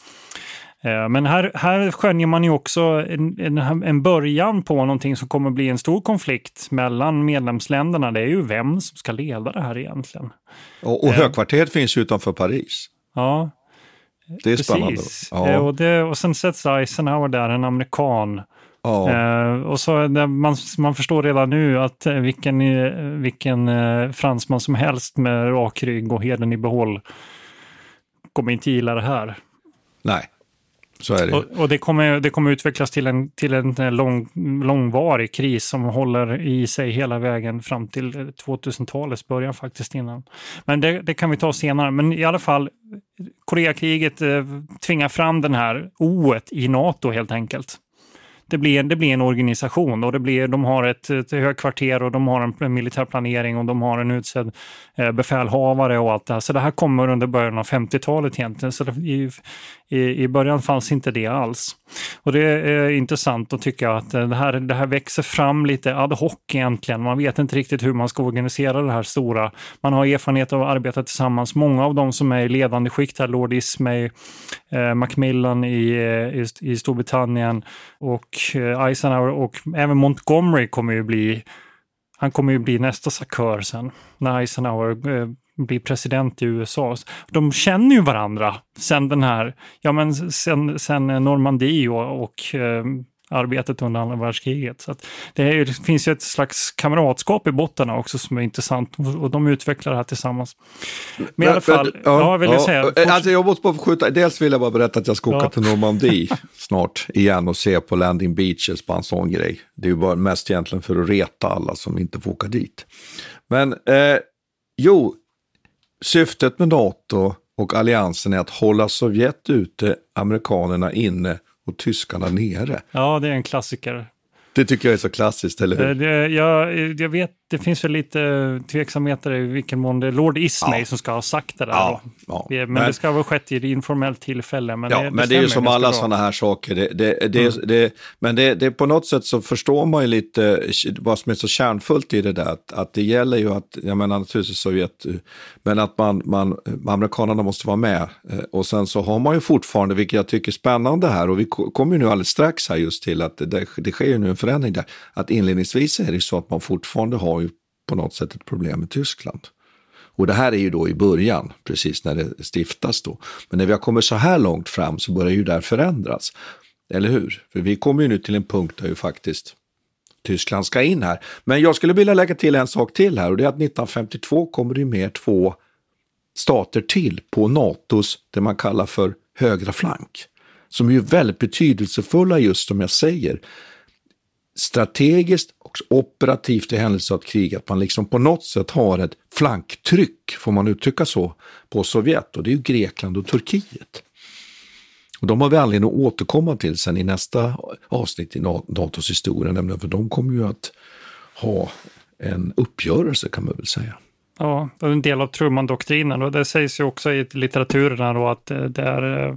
Uh, men här, här skönjer man ju också en, en, en, början på någonting som kommer bli en stor konflikt mellan medlemsländerna. Det är ju vem som ska leda det här egentligen. Och, och högkvarteret finns utanför Paris. Ja, det är spännande. Ja. Eh, och, det, och sen sätts Eisenhower där, en amerikan. Ja. Eh, och så man, man förstår redan nu att eh, vilken, eh, vilken eh, fransman som helst med rak rygg och heden i behåll kommer inte gilla det här. Nej, så är det. Och, och, det, kommer, det kommer utvecklas till en, till en eh, lång, långvarig kris som håller i sig hela vägen fram till eh, 2000-talets början faktiskt innan. Men det, det, kan vi ta senare. Men i alla fall, Koreakriget eh, tvingar fram den här oet i NATO helt enkelt det blir, det blir en organisation och det blir, de har ett, ett högkvarter och de har en, militär planering och de har en utsedd eh, befälhavare och allt det här. Så det här kommer under början av 50-talet egentligen. Så det, i, i, I början fanns inte det alls. Och det är intressant att tycka att det här, det här växer fram lite ad hoc egentligen. Man vet inte riktigt hur man ska organisera det här stora. Man har erfarenhet av att arbeta tillsammans. Många av de som är i ledande skikt här, Lord Ismay, eh, Macmillan i, eh, i, i Storbritannien och Eh, Eisenhower och även Montgomery kommer ju bli han kommer ju bli nästa sakör sen när Eisenhower eh, blir president i USA. De känner ju varandra sen den här, ja men sen, sen Normandie och, och eh, arbetet under andra världskriget. Så det, är, det, finns ju ett slags kamratskap i botten också som är intressant och de utvecklar det här tillsammans. Men, men i alla fall, men, ja, ja, vill ja, säga. Alltså jag måste bara få skjuta, dels vill jag bara berätta att jag ska åka till Normandie snart igen och se på landing beaches, bara en sån grej. Det är ju bara mest egentligen för att reta alla som inte får åka dit. Men eh, jo, syftet med NATO och alliansen är att hålla Sovjet ute, amerikanerna inne och tyskarna nere. Ja, det är en klassiker. Det tycker jag är så klassiskt, eller hur? Eh, det, jag, jag vet det finns väl lite tveksamheter i vilken mån det är Lord Ismay ja. som ska ha sagt det där. Ja, ja. Men, men, det ska ha skett i ett informellt tillfälle. Men ja, det, men det är ju som alla sådana här saker. Det, det, det, mm. det, men det, på något sätt så förstår man ju lite vad som är så kärnfullt i det där. Att, att det gäller ju att, jag menar naturligtvis Sovjet, men att man, man, amerikanerna måste vara med. Eh, och sen så har man ju fortfarande, vilket jag tycker är spännande här, och vi kommer ju nu alldeles strax här just till att det, det sker ju nu en förändring där, att inledningsvis är det så att man fortfarande har ju på något sätt ett problem med Tyskland. Och det här är ju då i början, precis när det stiftas då. Men när vi har kommit så här långt fram så börjar ju där förändras. Eller hur? För vi kommer ju nu till en punkt där ju faktiskt Tyskland ska in här. Men jag skulle vilja lägga till en sak till här och det är att 1952 kommer det med två stater till på NATOs, det man kallar för högra flank. Som är ju väldigt betydelsefulla just som jag säger strategiskt och operativt i händelse av ett krig, att man liksom på något sätt har ett flanktryck, får man uttrycka så, på Sovjet och det är ju Grekland och Turkiet. Och de har vi anledning att återkomma till sen i nästa avsnitt i NATOs historia, nämligen för de kommer ju att ha en uppgörelse kan man väl säga. Ja, en del av Truman-doktrinen och det sägs ju också i litteraturen då att eh, det är eh,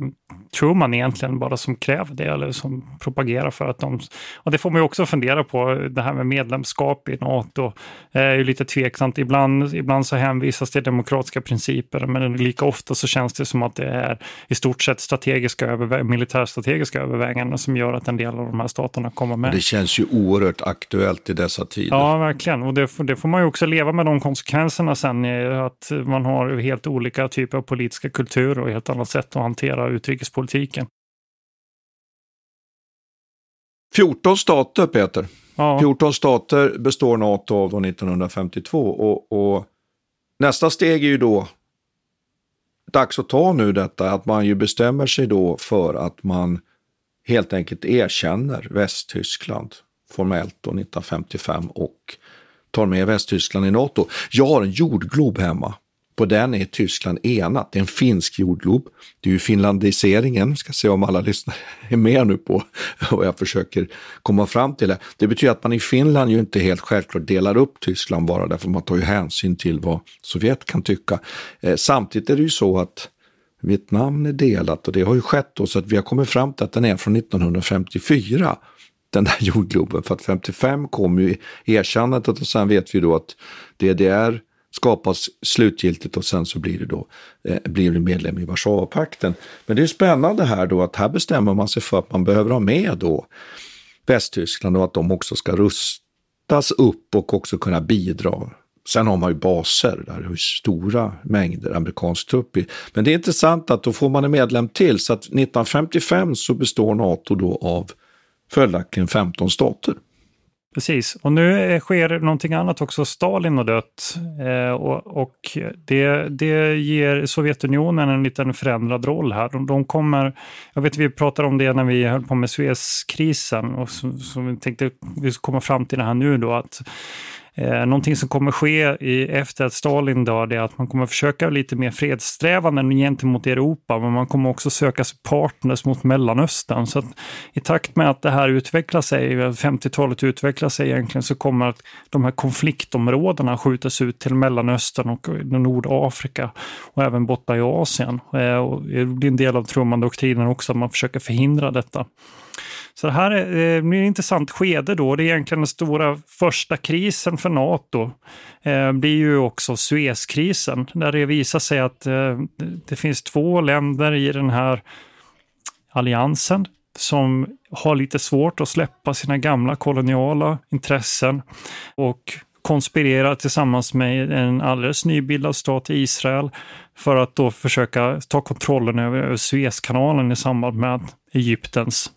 Truman egentligen bara som kräver det eller som propagerar för att de... Och det får man ju också fundera på, det här med medlemskap i NATO är ju lite tveksamt. Ibland, ibland så hänvisas till demokratiska principer, men lika ofta så känns det som att det är i stort sett strategiska övervä militärstrategiska överväganden som gör att en del av de här staterna kommer med. Det känns ju oerhört aktuellt i dessa tider. Ja, verkligen. Och det, det får man ju också leva med de konsekvenserna sen, att man har helt olika typer av politiska kulturer och helt annat sätt att hantera utrikespolitik politiken. 14 stater, Peter. Ja. 14 stater består NATO av 1952 och, och, nästa steg är ju då dags att ta nu detta att man ju bestämmer sig då för att man helt enkelt erkänner Västtyskland formellt då 1955 och tar med Västtyskland i NATO. Jag har en jordglob hemma på den är Tyskland enat. Det är en finsk jordglob. Det är ju finlandiseringen, ska se om alla lyssnare är med nu på vad jag försöker komma fram till. Det, det betyder att man i Finland ju inte helt självklart delar upp Tyskland bara därför man tar ju hänsyn till vad Sovjet kan tycka. Eh, samtidigt är det ju så att Vietnam är delat och det har ju skett då så att vi har kommit fram till att den är från 1954 den där jordgloben. För att 55 kom ju erkännandet och sen vet vi då att DDR skapas slutgiltigt och sen så blir det då eh, blir det medlem i Warszawapakten. Men det är spännande här då att här bestämmer man sig för att man behöver ha med då Västtyskland och att de också ska rustas upp och också kunna bidra. Sen har man ju baser där det är stora mängder amerikansk trupp i. Men det är intressant att då får man en medlem till så att 1955 så består NATO då av följaktligen 15 stater. Precis, och nu sker någonting annat också. Stalin har dött eh, och, och det, det ger Sovjetunionen en liten förändrad roll här. De, de, kommer, jag vet vi pratade om det när vi höll på med Suezkrisen och som, som vi tänkte vi komma fram till det här nu då att Eh, någonting som kommer ske i, efter att Stalin dör är att man kommer försöka lite mer fredssträvanden gentemot Europa, men man kommer också söka sig partners mot Mellanöstern. Så att i takt med att det här utvecklar sig, eh, 50-talet utvecklar sig egentligen, så kommer att de här konfliktområdena skjutas ut till Mellanöstern och eh, Nordafrika och även borta i Asien. Eh, och det blir en del av Truman-doktrinen också, att man försöker förhindra detta. Så det här är, eh, blir ett intressant skede då. Det är egentligen den stora första krisen för NATO. Eh, blir ju också Suezkrisen där det visar sig att eh, det finns två länder i den här alliansen som har lite svårt att släppa sina gamla koloniala intressen och konspirerar tillsammans med en alldeles nybildad stat Israel för att då försöka ta kontrollen över Suezkanalen i samband med Egyptens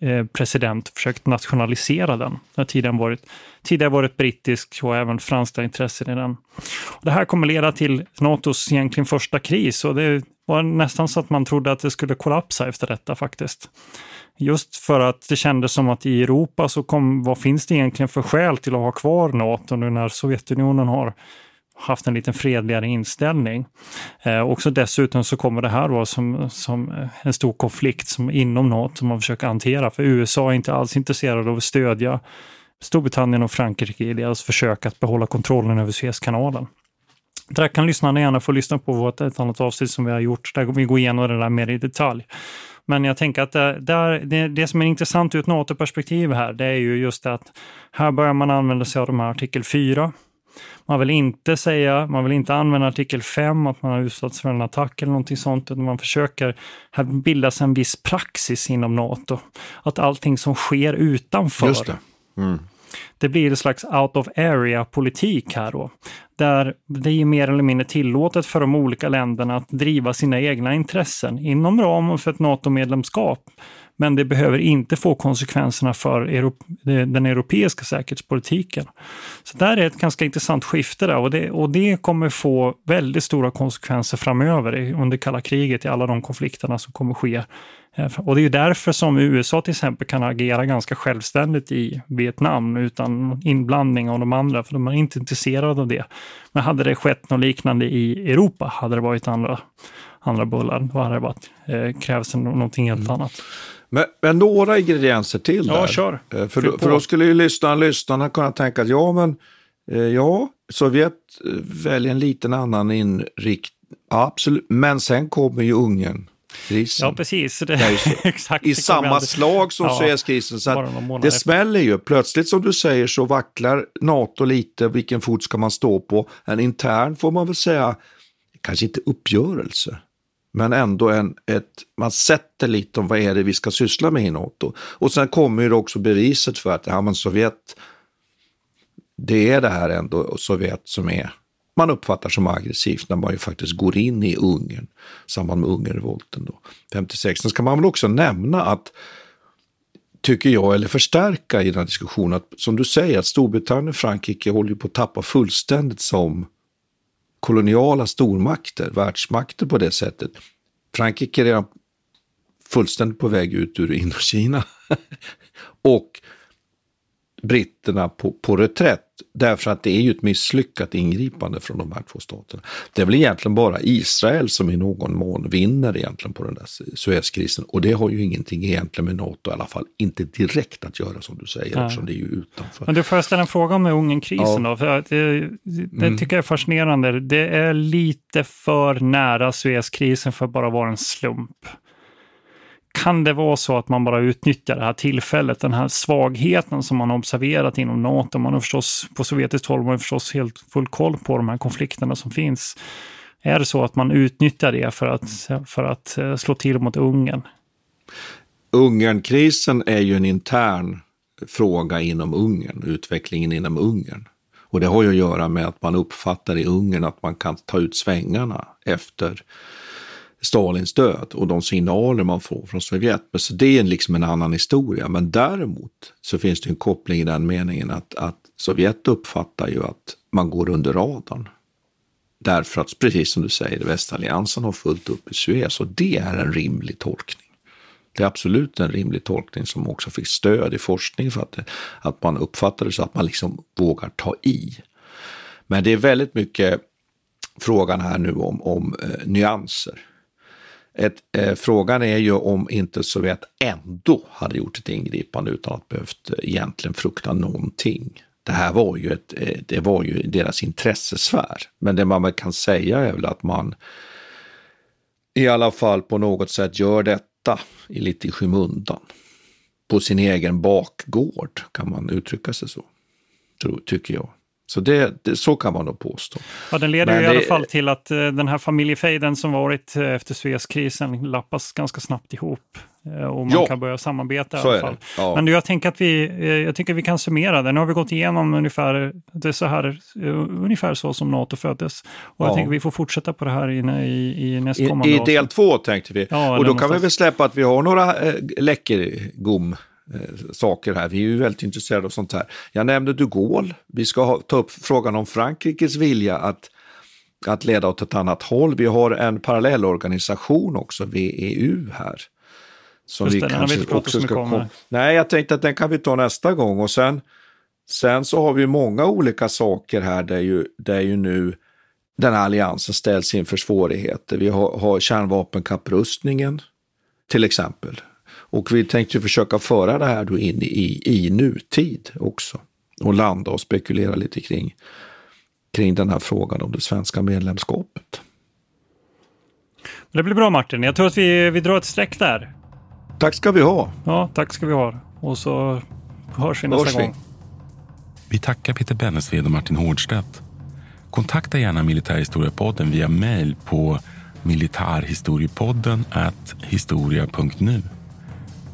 Eh, president försökt nationalisera den. Det har tidigare varit, tidigare varit brittisk och även franska intressen i den. Det här kommer leda till NATOs egentligen första kris och det var nästan så att man trodde att det skulle kollapsa efter detta faktiskt. Just för att det kändes som att i Europa så kom, vad finns det egentligen för skäl till att ha kvar NATO nu när Sovjetunionen har haft en lite fredligare inställning. Eh, också dessutom så kommer det här då som, som eh, en stor konflikt som inom NATO som man försöker hantera. För USA är inte alls intresserade av att stödja Storbritannien och Frankrike i deras försök att behålla kontrollen över Suezkanalen. Där kan lyssnarna gärna få lyssna på vårt, ett annat avsnitt som vi har gjort, där vi går igenom det där mer i detalj. Men jag tänker att det, där, det, det som är intressant ur ett NATO-perspektiv här, det är ju just att här börjar man använda sig av de här artikel 4 man vill inte säga, man vill inte använda artikel 5, att man har utsatts för en attack eller någonting sånt, utan man försöker, här bildas en viss praxis inom NATO. Att allting som sker utanför, Just det. Mm. det blir en slags out of area-politik här då. Där det är mer eller mindre tillåtet för de olika länderna att driva sina egna intressen inom ramen för ett NATO-medlemskap. Men det behöver inte få konsekvenserna för den europeiska säkerhetspolitiken. Så där är ett ganska intressant skifte där och det, och det kommer få väldigt stora konsekvenser framöver under kalla kriget i alla de konflikterna som kommer ske. Eh, och det är därför som USA till exempel kan agera ganska självständigt i Vietnam utan inblandning av de andra, för de är inte intresserade av det. Men hade det skett något liknande i Europa hade det varit andra andra bullar. Då hade det varit, eh, krävs någonting helt Mm. annat. Men, men några ingredienser till Ja, där. kör. Eh, För, Fyll för då skulle ju lyssnarna, lyssnarna kunna tänka att ja, men eh, ja, Sovjet eh, väljer en liten annan inriktning. Ja, absolut. Men sen kommer ju Ungern. Krisen. Ja, precis. Det, exakt. I samma slag som Ja, Suezkrisen. Så att det smäller ju. Plötsligt som du säger så vacklar NATO lite. Vilken fot ska man stå på? En intern får man väl säga, kanske inte uppgörelse, men ändå en, ett, man sätter lite om vad är det vi ska syssla med i NATO. Och sen kommer ju också beviset för att ja, men Sovjet, det är det här ändå Sovjet som är man uppfattar som aggressivt när man ju faktiskt går in i Ungern i samband med Ungernrevolten då, 56. Sen ska man väl också nämna att, tycker jag, eller förstärka i den här diskussionen, att som du säger, att Storbritannien och Frankrike håller ju på att tappa fullständigt som koloniala stormakter, världsmakter på det sättet. Frankrike är redan fullständigt på väg ut ur Indokina. och britterna på, på reträtt. Därför att det är ju ett misslyckat ingripande från de här två staterna. Det är väl egentligen bara Israel som i någon mån vinner egentligen på den där Suezkrisen. Och det har ju ingenting egentligen med NATO i alla fall, inte direkt att göra som du säger, Nej. eftersom det är ju utanför. Men du får jag ställa en fråga om Ungernkrisen Ja. då? För det, det Mm. tycker jag är fascinerande. Det är lite för nära Suezkrisen för att bara vara en slump. Kan det vara så att man bara utnyttjar det här tillfället, den här svagheten som man har observerat inom NATO? Man har förstås, på sovjetiskt håll, man har förstås helt full koll på de här konflikterna som finns. Är det så att man utnyttjar det för att, för att eh, slå till mot Ungern? Ungernkrisen är ju en intern fråga inom Ungern, utvecklingen inom Ungern. Och det har ju att göra med att man uppfattar i Ungern att man kan ta ut svängarna efter Stalins död och de signaler man får från Sovjet. Men så det är liksom en annan historia. Men däremot så finns det en koppling i den meningen att, att Sovjet uppfattar ju att man går under radarn. Därför att, precis som du säger, västalliansen har fullt upp i Suez och det är en rimlig tolkning. Det är absolut en rimlig tolkning som också fick stöd i forskning för att, att man uppfattar det så att man liksom vågar ta i. Men det är väldigt mycket frågan här nu om, om eh, nyanser. Ett, eh, frågan är ju om inte Sovjet ändå hade gjort ett ingripande utan att behövt eh, egentligen frukta någonting. Det här var ju, ett, eh, det var ju deras intressesfär. Men det man väl kan säga är väl att man i alla fall på något sätt gör detta i lite i skymundan. På sin egen bakgård kan man uttrycka sig så, tror, tycker jag. Så det, det, så kan man nog påstå. Ja, den leder Men ju i alla fall till att eh, den här familjefejden som varit eh, efter Suezkrisen lappas ganska snabbt ihop. Eh, och man Ja, kan börja samarbeta i alla fall. Ja. Men du, jag tänker att vi, jag tycker vi kan summera det. Nu har vi gått igenom ungefär, det så här, ungefär så som NATO föddes. Och jag Ja. tänker vi får fortsätta på det här i, i, i I, nästkommande I del avsnitt. två tänkte vi. Ja, och då kan vi väl släppa att vi har några eh, läckergom saker här. Vi är ju väldigt intresserade av sånt här. Jag nämnde de Gaulle. Vi ska ha, ta upp frågan om Frankrikes vilja att, att leda åt ett annat håll. Vi har en parallellorganisation också, VEU här. Som Just vi det, vi kanske pratat också så ska mycket om, kom- Nej, jag tänkte att den kan vi ta nästa gång. Och sen, sen så har vi många olika saker här där ju, där ju nu den här alliansen ställs inför svårigheter. Vi har, har kärnvapenkapprustningen till exempel. Och vi tänkte försöka föra det här då in i, i nutid också. Och landa och spekulera lite kring, kring den här frågan om det svenska medlemskapet. Det blir bra Martin. Jag tror att vi, vi drar ett streck där. Tack ska vi ha. Ja, tack ska vi ha. Och så hörs vi nästa Hörs vi. gång. Vi tackar Peter Bennesved och Martin Hårdstedt. Kontakta gärna Militärhistoriepodden via mejl på militarhistoriepodden historia.nu.